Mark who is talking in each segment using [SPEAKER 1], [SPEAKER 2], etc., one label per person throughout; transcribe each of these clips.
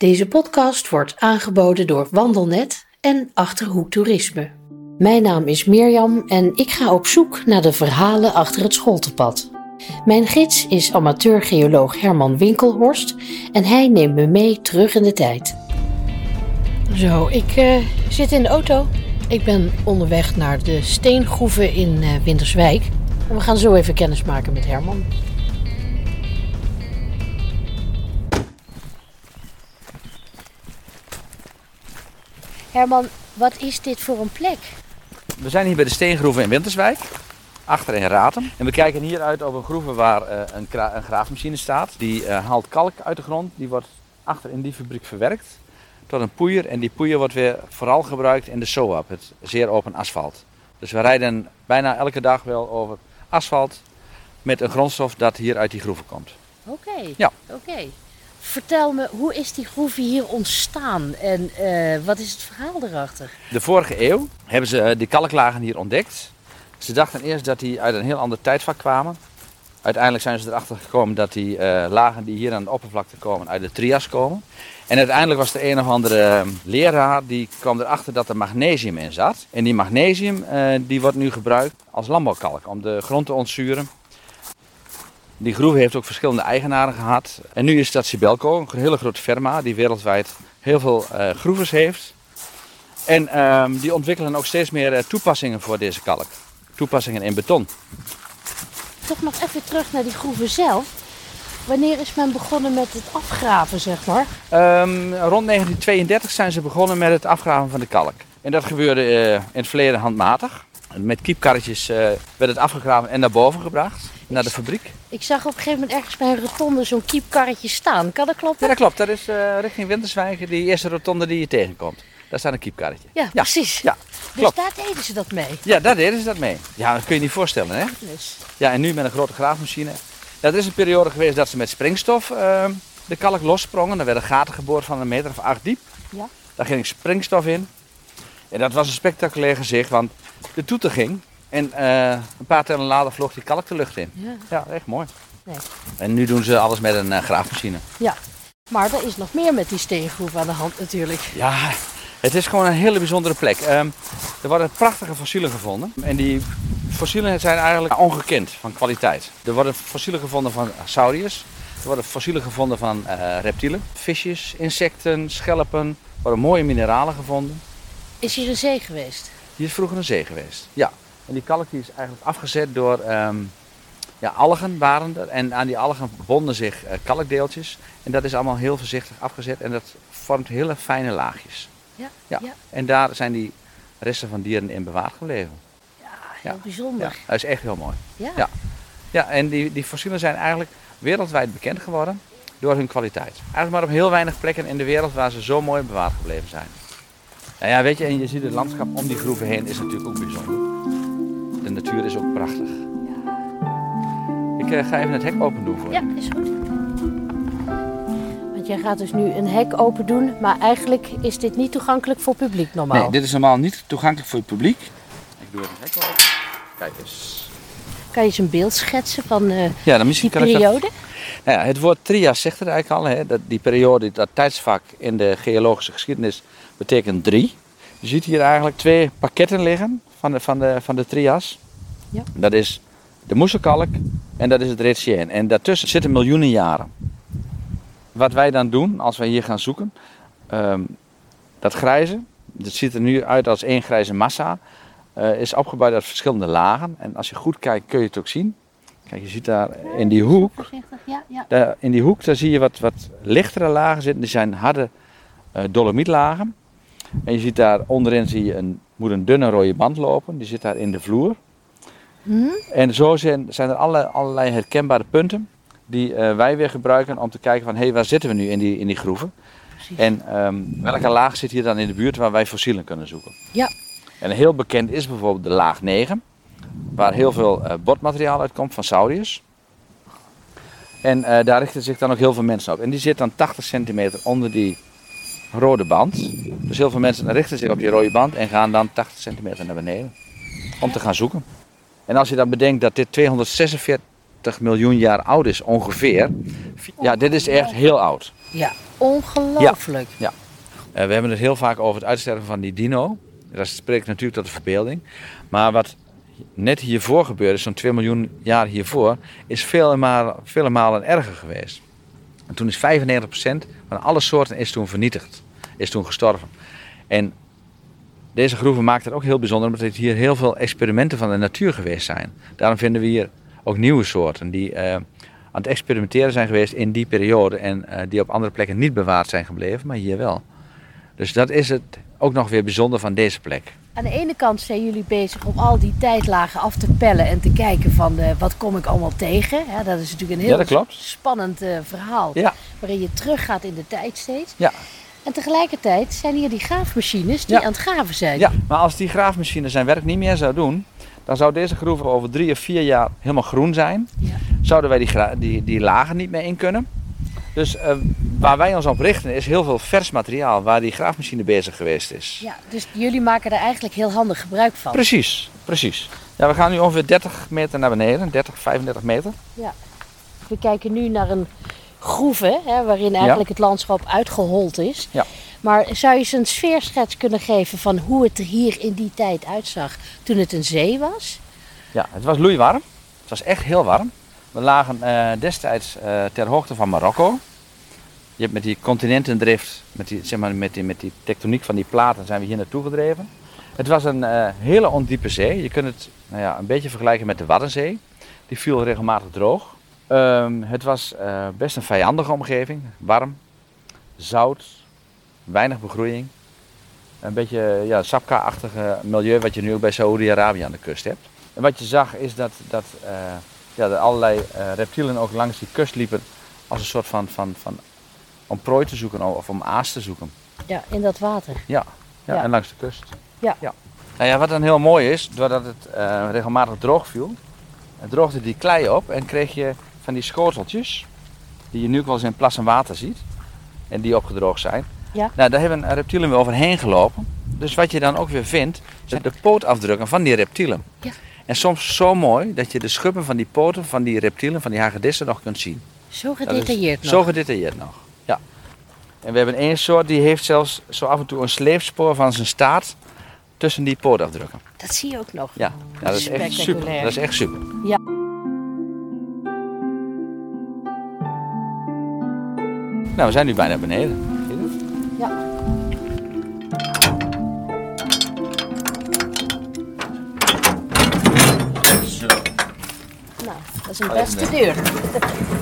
[SPEAKER 1] Deze podcast wordt aangeboden door Wandelnet en Achterhoek Toerisme. Mijn naam is Mirjam en ik ga op zoek naar de verhalen achter het scholtepad. Mijn gids is amateurgeoloog Herman Winkelhorst en hij neemt me mee terug in de tijd. Zo, ik eh, zit in de auto. Ik ben onderweg naar de steengroeven in eh, Winterswijk. En we gaan zo even kennis maken met Herman. Herman, wat is dit voor een plek?
[SPEAKER 2] We zijn hier bij de steengroeven in Winterswijk, achter in Ratem. En we kijken hier uit op een groeve waar eh, een, een graafmachine staat. Die eh, haalt kalk uit de grond, die wordt achter in die fabriek verwerkt tot een poeier. En die poeier wordt weer vooral gebruikt in de SOAP, het zeer open asfalt. Dus we rijden bijna elke dag wel over asfalt met een grondstof dat hier uit die groeven komt.
[SPEAKER 1] Oké.
[SPEAKER 2] Ja.
[SPEAKER 1] Oké. Vertel me, hoe is die groeve hier ontstaan en eh, wat is het verhaal erachter?
[SPEAKER 2] De vorige eeuw hebben ze eh, die kalklagen hier ontdekt. Ze dachten eerst dat die uit een heel ander tijdvak kwamen. Uiteindelijk zijn ze erachter gekomen dat die eh, lagen die hier aan de oppervlakte komen uit de Trias komen. En uiteindelijk was er een of andere eh, leraar die kwam erachter dat er magnesium in zat. En die magnesium die wordt nu gebruikt als landbouwkalk om de grond te ontzuren. Die groeve heeft ook verschillende eigenaren gehad. En nu is dat Sibelco, een hele grote firma die wereldwijd heel veel eh groeves heeft. En ehm, die ontwikkelen ook steeds meer eh, toepassingen voor deze kalk. Toepassingen in beton.
[SPEAKER 1] Toch nog even terug naar die groeve zelf. Wanneer is men begonnen met het afgraven, zeg maar?
[SPEAKER 2] Ehm, rond 1932 zijn ze begonnen met het afgraven van de kalk. En dat gebeurde eh, in het verleden handmatig. Met kiepkarretjes eh, werd het afgegraven en naar boven gebracht, naar de fabriek.
[SPEAKER 1] Ik zag op een gegeven moment ergens bij een rotonde zo'n kiepkarretje staan. Kan dat
[SPEAKER 2] Ja,
[SPEAKER 1] kloppen?
[SPEAKER 2] dat klopt. Dat is eh, richting Winterswijk, die eerste rotonde die je tegenkomt. Daar staat een kiepkarretje.
[SPEAKER 1] Ja, precies.
[SPEAKER 2] Ja,
[SPEAKER 1] dus
[SPEAKER 2] klopt.
[SPEAKER 1] daar deden ze dat mee.
[SPEAKER 2] Ja, daar deden ze dat mee. Ja, dat kun je niet voorstellen, hè?
[SPEAKER 1] Dus.
[SPEAKER 2] Ja, en nu met een grote graafmachine. Ja, er is een periode geweest dat ze met springstof eh, de kalk lossprongen. Er werden gaten geboord van een meter of acht diep.
[SPEAKER 1] Ja.
[SPEAKER 2] Daar ging springstof in. En dat was een spectaculair gezicht, want de toeter ging. En eh, een paar tellen later vloog die kalk de lucht in.
[SPEAKER 1] Ja.
[SPEAKER 2] Ja, echt mooi.
[SPEAKER 1] Nee.
[SPEAKER 2] En nu doen ze alles met een eh, graafmachine.
[SPEAKER 1] ja. Maar er is nog meer met die steengroef aan de hand natuurlijk.
[SPEAKER 2] Ja, het is gewoon een hele bijzondere plek. Ehm, er worden prachtige fossielen gevonden. En die fossielen zijn eigenlijk ongekend van kwaliteit. Er worden fossielen gevonden van sauriërs. Er worden fossielen gevonden van eh, reptielen. Visjes, insecten, schelpen. Er worden mooie mineralen gevonden.
[SPEAKER 1] Is hier een zee geweest?
[SPEAKER 2] Hier is vroeger een zee geweest. Ja. En die kalk die is eigenlijk afgezet door ehm, ja, algen waren er. En aan die algen bonden zich eh, kalkdeeltjes. En dat is allemaal heel voorzichtig afgezet. En dat vormt hele fijne laagjes.
[SPEAKER 1] Ja.
[SPEAKER 2] Ja.
[SPEAKER 1] Ja.
[SPEAKER 2] En daar zijn die resten van dieren in bewaard gebleven.
[SPEAKER 1] Ja, heel
[SPEAKER 2] Ja.
[SPEAKER 1] bijzonder.
[SPEAKER 2] Ja, dat is echt heel mooi.
[SPEAKER 1] Ja.
[SPEAKER 2] Ja. Ja, en die, die fossielen zijn eigenlijk wereldwijd bekend geworden door hun kwaliteit. Eigenlijk maar op heel weinig plekken in de wereld waar ze zo mooi bewaard gebleven zijn. Nou ja, weet je, en je ziet het landschap om die groeven heen is natuurlijk ook bijzonder. De natuur is ook prachtig. Ik eh, ga even het hek open doen voor je.
[SPEAKER 1] Ja, is goed. Want jij gaat dus nu een hek open doen, maar eigenlijk is dit niet toegankelijk voor publiek normaal.
[SPEAKER 2] Nee, dit is normaal niet toegankelijk voor het publiek. Ik doe even het hek open. Kijk eens.
[SPEAKER 1] Kan je eens een beeld schetsen van eh,
[SPEAKER 2] Ja, dan
[SPEAKER 1] die
[SPEAKER 2] kan ik dat
[SPEAKER 1] periode?
[SPEAKER 2] Nou ja, het woord trias zegt het eigenlijk al. Hè? Dat die periode, dat tijdsvak in de geologische geschiedenis betekent drie. Je ziet hier eigenlijk twee pakketten liggen van de, van de, van de trias.
[SPEAKER 1] Ja.
[SPEAKER 2] Dat is de moeselkalk en dat is het Retsien. En daartussen zitten miljoenen jaren. Wat wij dan doen als wij hier gaan zoeken, ehm, dat grijze, dat ziet er nu uit als één grijze massa, eh, is opgebouwd uit verschillende lagen. En als je goed kijkt kun je het ook zien. Kijk, je ziet daar in die hoek,
[SPEAKER 1] ja, ja.
[SPEAKER 2] daar, in die hoek daar zie je wat, wat lichtere lagen zitten. Die zijn harde eh, dolomietlagen. En je ziet daar onderin zie je een, moet een dunne rode band lopen. Die zit daar in de vloer.
[SPEAKER 1] Hm?
[SPEAKER 2] En zo zijn, zijn er allerlei, allerlei herkenbare punten die eh, wij weer gebruiken om te kijken van hé, hey, waar zitten we nu in die, in die groeven?
[SPEAKER 1] Precies.
[SPEAKER 2] En ehm, welke laag zit hier dan in de buurt waar wij fossielen kunnen zoeken?
[SPEAKER 1] Ja.
[SPEAKER 2] En heel bekend is bijvoorbeeld de laag 9, waar heel veel eh, botmateriaal uitkomt van sauriërs. En eh, daar richten zich dan ook heel veel mensen op. En die zit dan 80 centimeter onder die rode band. Dus heel veel mensen richten zich op die rode band en gaan dan 80 centimeter naar beneden om te gaan zoeken. En als je dan bedenkt dat dit 246 miljoen jaar oud is ongeveer. Ja, dit is echt heel oud.
[SPEAKER 1] Ja, ongelooflijk.
[SPEAKER 2] Eh, we hebben het heel vaak over het uitsterven van die dino. Dat spreekt natuurlijk tot de verbeelding. Maar wat net hiervoor gebeurde, zo'n 2 miljoen jaar hiervoor, is vele malen, vele malen erger geweest. En toen is 95% van alle soorten is toen vernietigd, is toen gestorven. En deze groeven maakt het ook heel bijzonder, omdat er hier heel veel experimenten van de natuur geweest zijn. Daarom vinden we hier ook nieuwe soorten die eh, aan het experimenteren zijn geweest in die periode en eh, die op andere plekken niet bewaard zijn gebleven, maar hier wel. Dus dat is het ook nog weer bijzonder van deze plek.
[SPEAKER 1] Aan de ene kant zijn jullie bezig om al die tijdlagen af te pellen en te kijken van eh, wat kom ik allemaal tegen. Ja, dat is natuurlijk een heel
[SPEAKER 2] Ja, dat klopt.
[SPEAKER 1] spannend eh, verhaal
[SPEAKER 2] Ja,
[SPEAKER 1] waarin je teruggaat in de tijd steeds.
[SPEAKER 2] ja,
[SPEAKER 1] En tegelijkertijd zijn hier die graafmachines die
[SPEAKER 2] Ja.
[SPEAKER 1] aan het graven zijn.
[SPEAKER 2] ja. Maar als die graafmachine zijn werk niet meer zou doen, dan zou deze groeve over drie of vier jaar helemaal groen zijn.
[SPEAKER 1] Ja.
[SPEAKER 2] Zouden wij die, die, die lagen niet meer in kunnen. Dus eh, waar wij ons op richten is heel veel vers materiaal waar die graafmachine bezig geweest is.
[SPEAKER 1] Ja, dus jullie maken er eigenlijk heel handig gebruik van.
[SPEAKER 2] Precies, precies. Ja, we gaan nu ongeveer 30 meter naar beneden, 30, 35 meter.
[SPEAKER 1] We kijken nu naar een groeve hè, waarin eigenlijk het landschap uitgehold is.
[SPEAKER 2] Ja.
[SPEAKER 1] Maar zou je eens een sfeerschets kunnen geven van hoe het er hier in die tijd uitzag toen het een zee was?
[SPEAKER 2] Ja, het was loeiwarm. Het was echt heel warm. We lagen eh, destijds eh, ter hoogte van Marokko. Je hebt met die continentendrift, met die, zeg maar, met, die, met die tectoniek van die platen, zijn we hier naartoe gedreven. Het was een eh, hele ondiepe zee. Je kunt het nou ja, een beetje vergelijken met de Waddenzee. Die viel regelmatig droog. Ehm, het was eh, best een vijandige omgeving. Warm, zout, weinig begroeiing. Een beetje ja, sapka-achtige milieu wat je nu ook bij Saoedi-Arabië aan de kust hebt. En wat je zag is dat, dat, eh, ja, dat allerlei reptielen ook langs die kust liepen als een soort van, van, van om prooi te zoeken of om aas te zoeken.
[SPEAKER 1] Ja, in dat water.
[SPEAKER 2] Ja, ja,
[SPEAKER 1] Ja.
[SPEAKER 2] en langs de kust.
[SPEAKER 1] Ja.
[SPEAKER 2] Nou ja, wat dan heel mooi is, doordat het eh, regelmatig droog viel, droogde die klei op en kreeg je van die schoteltjes, die je nu ook wel eens in plas en water ziet, en die opgedroogd zijn.
[SPEAKER 1] Ja.
[SPEAKER 2] Nou, daar hebben reptielen weer overheen gelopen. Dus wat je dan ook weer vindt, zijn de pootafdrukken van die reptielen.
[SPEAKER 1] Ja.
[SPEAKER 2] En soms zo mooi dat je de schubben van die poten van die reptielen, van die hagedissen nog kunt zien.
[SPEAKER 1] Zo gedetailleerd nog.
[SPEAKER 2] Zo gedetailleerd nog, ja. En we hebben één soort die heeft zelfs zo af en toe een sleepspoor van zijn staart tussen die pootafdrukken.
[SPEAKER 1] Dat zie je ook nog.
[SPEAKER 2] Ja, ja dat is echt super. Dat is echt super.
[SPEAKER 1] Ja.
[SPEAKER 2] Nou, we zijn nu bijna beneden. Zie je dat?
[SPEAKER 1] Ja.
[SPEAKER 2] Zo.
[SPEAKER 1] Nou, dat is een
[SPEAKER 2] Oh,
[SPEAKER 1] beste deur.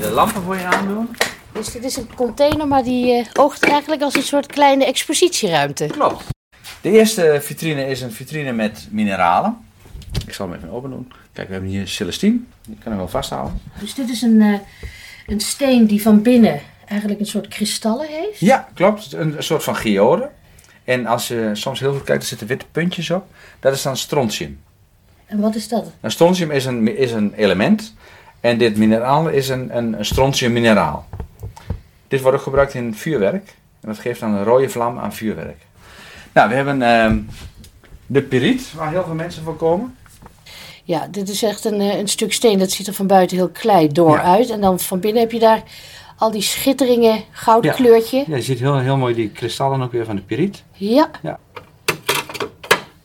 [SPEAKER 2] De lampen voor je aandoen.
[SPEAKER 1] Dus dit is een container, maar die eh, oogt eigenlijk als een soort kleine expositieruimte.
[SPEAKER 2] Klopt. De eerste vitrine is een vitrine met mineralen. Ik zal hem even open doen. Kijk, we hebben hier Celestine. Die kan ik wel vasthouden.
[SPEAKER 1] Dus dit is een, eh, een steen die van binnen eigenlijk een soort kristallen heeft.
[SPEAKER 2] Ja, klopt. Een, een soort van geode. En als je soms heel goed kijkt, er zitten witte puntjes op. Dat is dan strontium.
[SPEAKER 1] En wat is dat?
[SPEAKER 2] Een strontium is een, is een element. En dit mineraal is een, een, een strontium mineraal. Dit wordt ook gebruikt in vuurwerk. En dat geeft dan een rode vlam aan vuurwerk. Nou, we hebben ehm, de piriet, waar heel veel mensen voor komen.
[SPEAKER 1] Ja, dit is echt een, eh, een stuk steen. Dat ziet er van buiten heel klei door
[SPEAKER 2] Ja.
[SPEAKER 1] uit. En dan van binnen heb je daar al die schitteringen, gouden
[SPEAKER 2] Ja.
[SPEAKER 1] kleurtje.
[SPEAKER 2] Ja, je ziet heel, heel mooi die kristallen ook weer van de piriet.
[SPEAKER 1] Ja,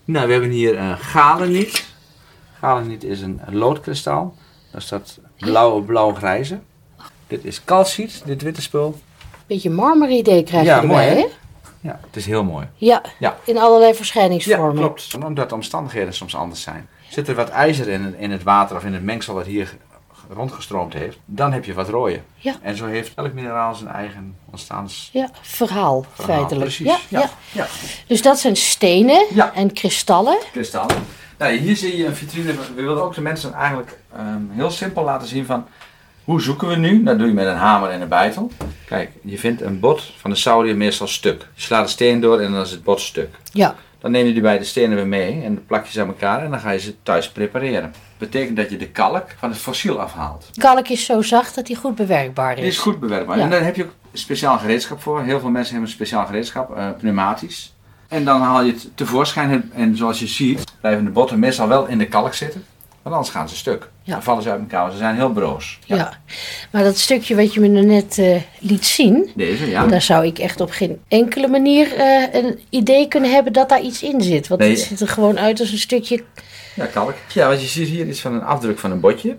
[SPEAKER 2] Nou, we hebben hier een galeniet. Galeniet is een loodkristal. Dat is dat blauwe, blauw-grijze. Dit is calciet, dit witte spul.
[SPEAKER 1] beetje marmeridee krijg
[SPEAKER 2] Ja,
[SPEAKER 1] je erbij,
[SPEAKER 2] mooi, hè? Ja, het is heel mooi.
[SPEAKER 1] Ja,
[SPEAKER 2] Ja.
[SPEAKER 1] in allerlei verschijningsvormen.
[SPEAKER 2] Ja, klopt. Omdat de omstandigheden soms anders zijn. Zit er wat ijzer in, in het water of in het mengsel wat hier rondgestroomd heeft, dan heb je wat rooien.
[SPEAKER 1] Ja.
[SPEAKER 2] En zo heeft elk mineraal zijn eigen ontstaans.
[SPEAKER 1] Ja, verhaal, feitelijk.
[SPEAKER 2] Precies.
[SPEAKER 1] Ja, ja.
[SPEAKER 2] ja.
[SPEAKER 1] Dus dat zijn stenen en kristallen.
[SPEAKER 2] kristallen. Nou, hier zie je een vitrine. We wilden ook de mensen eigenlijk ehm, heel simpel laten zien van hoe zoeken we nu? Dat doe je met een hamer en een bijtel. Kijk, je vindt een bot van de Saudi meestal stuk. Je slaat een steen door en dan is het bot stuk.
[SPEAKER 1] Ja,
[SPEAKER 2] Dan neem je die beide stenen weer mee en plak je ze aan elkaar en dan ga je ze thuis prepareren. Dat betekent dat je de kalk van het fossiel afhaalt.
[SPEAKER 1] kalk is zo zacht dat die goed bewerkbaar
[SPEAKER 2] Die is
[SPEAKER 1] is.
[SPEAKER 2] goed bewerkbaar.
[SPEAKER 1] Ja.
[SPEAKER 2] En daar heb je ook speciaal gereedschap voor. Heel veel mensen hebben een speciaal gereedschap, eh, pneumatisch. En dan haal je het tevoorschijn en zoals je ziet blijven de botten meestal wel in de kalk zitten. Want anders gaan ze stuk.
[SPEAKER 1] Ja.
[SPEAKER 2] Dan vallen ze uit elkaar. Ze zijn heel broos.
[SPEAKER 1] Ja. Maar dat stukje wat je me nu net eh, liet zien,
[SPEAKER 2] Deze, ja.
[SPEAKER 1] daar zou ik echt op geen enkele manier eh, een idee kunnen hebben dat daar iets in zit. Want
[SPEAKER 2] Nee.
[SPEAKER 1] het ziet er gewoon uit als een stukje.
[SPEAKER 2] Ja, kalk. Ja, want je ziet hier iets van een afdruk van een botje.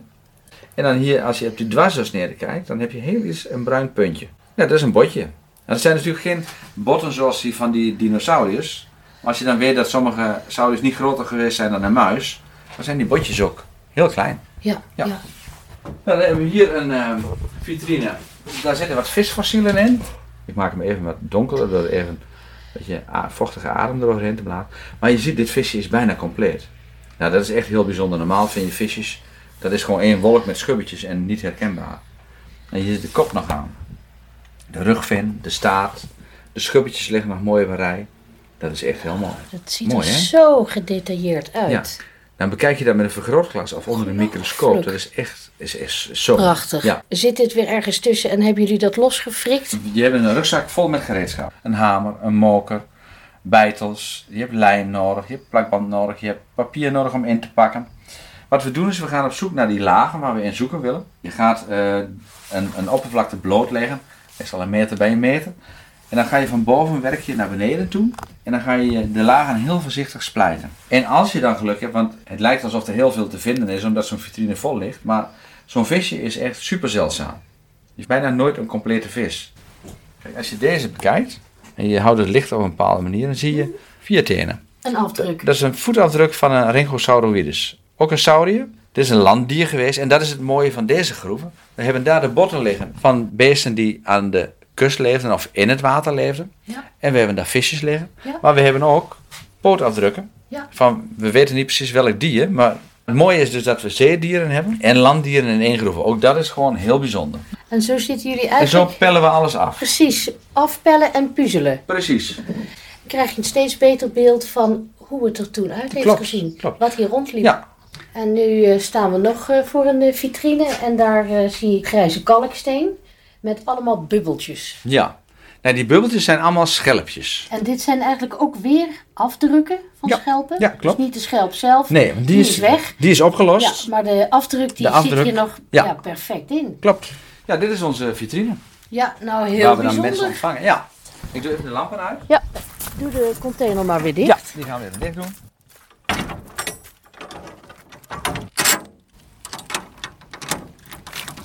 [SPEAKER 2] En dan hier, als je op die dwarsdoorsnede kijkt, dan heb je heel iets een bruin puntje. Ja, dat is een botje. En dat zijn natuurlijk geen botten zoals die van die dinosauriërs. Maar als je dan weet dat sommige sauriërs niet groter geweest zijn dan een muis, dan zijn die botjes ook heel klein.
[SPEAKER 1] Ja,
[SPEAKER 2] Ja.
[SPEAKER 1] ja.
[SPEAKER 2] Nou, dan hebben we hier een ehm, vitrine. Daar zitten wat visfossielen in. Ik maak hem even wat donkerder door even een beetje vochtige adem eroverheen te blazen. Maar je ziet, dit visje is bijna compleet. Nou, dat is echt heel bijzonder. Normaal vind je visjes, dat is gewoon één wolk met schubbetjes en niet herkenbaar. En hier zit de kop nog aan. De rugvin, de staart, de schubbetjes liggen nog mooi op een rij. Dat is echt heel mooi.
[SPEAKER 1] Dat ziet
[SPEAKER 2] Mooi,
[SPEAKER 1] er
[SPEAKER 2] hè?
[SPEAKER 1] zo gedetailleerd uit.
[SPEAKER 2] Dan bekijk je dat met een vergrootglas of onder een microscoop. Dat is echt is, is zo.
[SPEAKER 1] Prachtig.
[SPEAKER 2] Ja.
[SPEAKER 1] Zit dit weer ergens tussen en hebben jullie dat losgefrikt?
[SPEAKER 2] Je hebt een rugzak vol met gereedschap. Een hamer, een moker, bijtels. Je hebt lijm nodig, je hebt plakband nodig, je hebt papier nodig om in te pakken. Wat we doen is, we gaan op zoek naar die lagen waar we in zoeken willen. Je gaat eh, een, een oppervlakte blootleggen, meestal een meter bij een meter. En dan ga je van boven werk je naar beneden toe. En dan ga je de lagen heel voorzichtig splijten. En als je dan geluk hebt, want het lijkt alsof er heel veel te vinden is, omdat zo'n vitrine vol ligt. Maar zo'n visje is echt super zeldzaam. Je is bijna nooit een complete vis. Kijk, als je deze bekijkt en je houdt het licht op een bepaalde manier, dan zie je vier tenen.
[SPEAKER 1] Een afdruk.
[SPEAKER 2] Dat is een voetafdruk van een Rhynchosauroides. Ook een saurier. Dit is een landdier geweest en dat is het mooie van deze groeven. We hebben daar de botten liggen van beesten die aan de kust leefden of in het water leefden.
[SPEAKER 1] Ja.
[SPEAKER 2] En we hebben daar visjes liggen.
[SPEAKER 1] Ja.
[SPEAKER 2] Maar we hebben ook pootafdrukken
[SPEAKER 1] Ja.
[SPEAKER 2] van, we weten niet precies welk dier, maar het mooie is dus dat we zeedieren hebben en landdieren in één groep. Ook dat is gewoon heel bijzonder.
[SPEAKER 1] En zo zitten jullie
[SPEAKER 2] En zo pellen we alles af.
[SPEAKER 1] precies afpellen en puzzelen.
[SPEAKER 2] Precies.
[SPEAKER 1] Dan krijg je een steeds beter beeld van hoe het er toen uit heeft gezien.
[SPEAKER 2] klopt.
[SPEAKER 1] Wat hier rondliep.
[SPEAKER 2] Ja,
[SPEAKER 1] En nu eh, staan we nog eh, voor een eh, vitrine en daar zie ik grijze kalksteen met allemaal bubbeltjes.
[SPEAKER 2] ja. Nou, die bubbeltjes zijn allemaal schelpjes.
[SPEAKER 1] En dit zijn eigenlijk ook weer afdrukken van
[SPEAKER 2] Ja,
[SPEAKER 1] schelpen.
[SPEAKER 2] ja, klopt.
[SPEAKER 1] Dus niet de schelp zelf.
[SPEAKER 2] Nee, die,
[SPEAKER 1] Die
[SPEAKER 2] is,
[SPEAKER 1] is weg.
[SPEAKER 2] Die is opgelost.
[SPEAKER 1] Ja, maar de afdruk die
[SPEAKER 2] De afdruk,
[SPEAKER 1] zit hier nog
[SPEAKER 2] ja.
[SPEAKER 1] ja. perfect in.
[SPEAKER 2] Klopt. Ja, dit is onze vitrine.
[SPEAKER 1] Ja, nou heel
[SPEAKER 2] waar we dan mensen
[SPEAKER 1] bijzonder.
[SPEAKER 2] ontvangen. Ja. Ik doe even de lampen uit.
[SPEAKER 1] Ja, doe de container maar weer dicht.
[SPEAKER 2] Ja, die gaan we even dicht doen.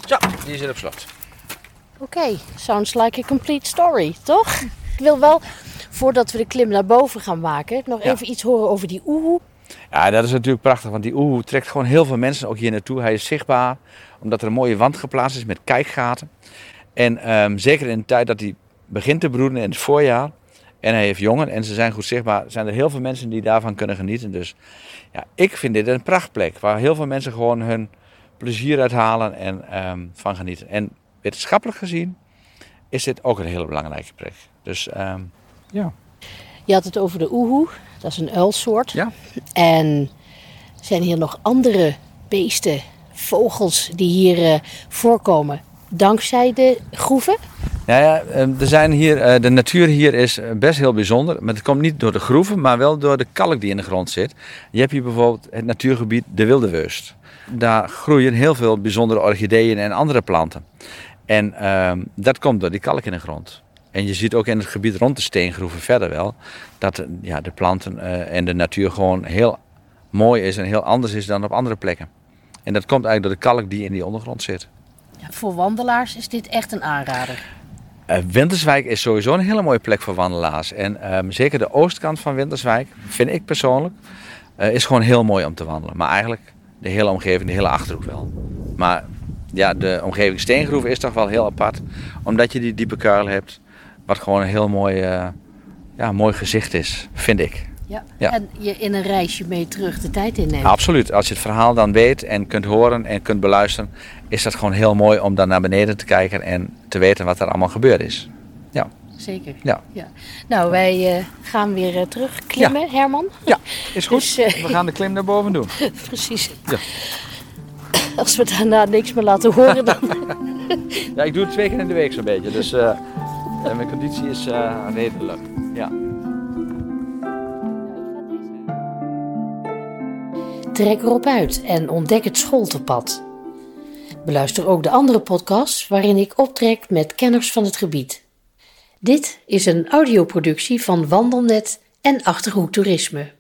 [SPEAKER 2] Zo, die zit op slot.
[SPEAKER 1] Oké, sounds like a complete story, toch? Ik wil wel, voordat we de klim naar boven gaan maken, nog
[SPEAKER 2] Ja.
[SPEAKER 1] even iets horen over die oehoe.
[SPEAKER 2] Ja, dat is natuurlijk prachtig, want die oehoe trekt gewoon heel veel mensen ook hier naartoe. Hij is zichtbaar, omdat er een mooie wand geplaatst is met kijkgaten. En ehm, zeker in de tijd dat hij begint te broeden in het voorjaar, en hij heeft jongen en ze zijn goed zichtbaar, zijn er heel veel mensen die daarvan kunnen genieten. Dus ja, ik vind dit een prachtplek, waar heel veel mensen gewoon hun plezier uithalen en ehm, van genieten. En wetenschappelijk gezien is dit ook een hele belangrijke plek. Dus ehm, ja.
[SPEAKER 1] Je had het over de oehoe, dat is een uilsoort.
[SPEAKER 2] Ja.
[SPEAKER 1] En zijn hier nog andere beesten, vogels die hier eh, voorkomen dankzij de groeven?
[SPEAKER 2] Nou ja, ehm, er zijn hier, eh, de natuur hier is eh, best heel bijzonder. Maar het komt niet door de groeven, maar wel door de kalk die in de grond zit. Je hebt hier bijvoorbeeld het natuurgebied De Wilde Weust. Daar groeien heel veel bijzondere orchideeën en andere planten. En ehm, dat komt door die kalk in de grond. En je ziet ook in het gebied rond de steengroeven verder wel... dat ja, de planten eh, en de natuur gewoon heel mooi is en heel anders is dan op andere plekken. En dat komt eigenlijk door de kalk die in die ondergrond zit.
[SPEAKER 1] Ja, voor wandelaars is dit echt een aanrader.
[SPEAKER 2] Eh, Winterswijk is sowieso een hele mooie plek voor wandelaars. En ehm, zeker de oostkant van Winterswijk, vind ik persoonlijk, eh, is gewoon heel mooi om te wandelen. Maar eigenlijk de hele omgeving, de hele Achterhoek wel. Maar ja, de omgeving Steengroef is toch wel heel apart. Omdat je die diepe kuil hebt, wat gewoon een heel mooi, eh, ja, mooi gezicht is, vind ik.
[SPEAKER 1] Ja.
[SPEAKER 2] Ja.
[SPEAKER 1] En je in een reisje mee terug de tijd inneemt.
[SPEAKER 2] Absoluut. Als je het verhaal dan weet en kunt horen en kunt beluisteren, is dat gewoon heel mooi om dan naar beneden te kijken en te weten wat er allemaal gebeurd is.
[SPEAKER 1] Zeker.
[SPEAKER 2] Ja.
[SPEAKER 1] Nou, wij eh, gaan weer eh, terug klimmen, Herman.
[SPEAKER 2] Ja, is goed.
[SPEAKER 1] Dus, eh,
[SPEAKER 2] We gaan de klim naar boven doen.
[SPEAKER 1] Precies.
[SPEAKER 2] Ja.
[SPEAKER 1] Als we daarna niks meer laten horen, dan...
[SPEAKER 2] Ja, ik doe het twee keer in de week zo'n beetje. Dus mijn conditie is redelijk. Ja.
[SPEAKER 1] Trek erop uit en ontdek het Scholtepad. Beluister ook de andere podcasts waarin ik optrek met kenners van het gebied. Dit is een audioproductie van Wandelnet en Achterhoek Toerisme.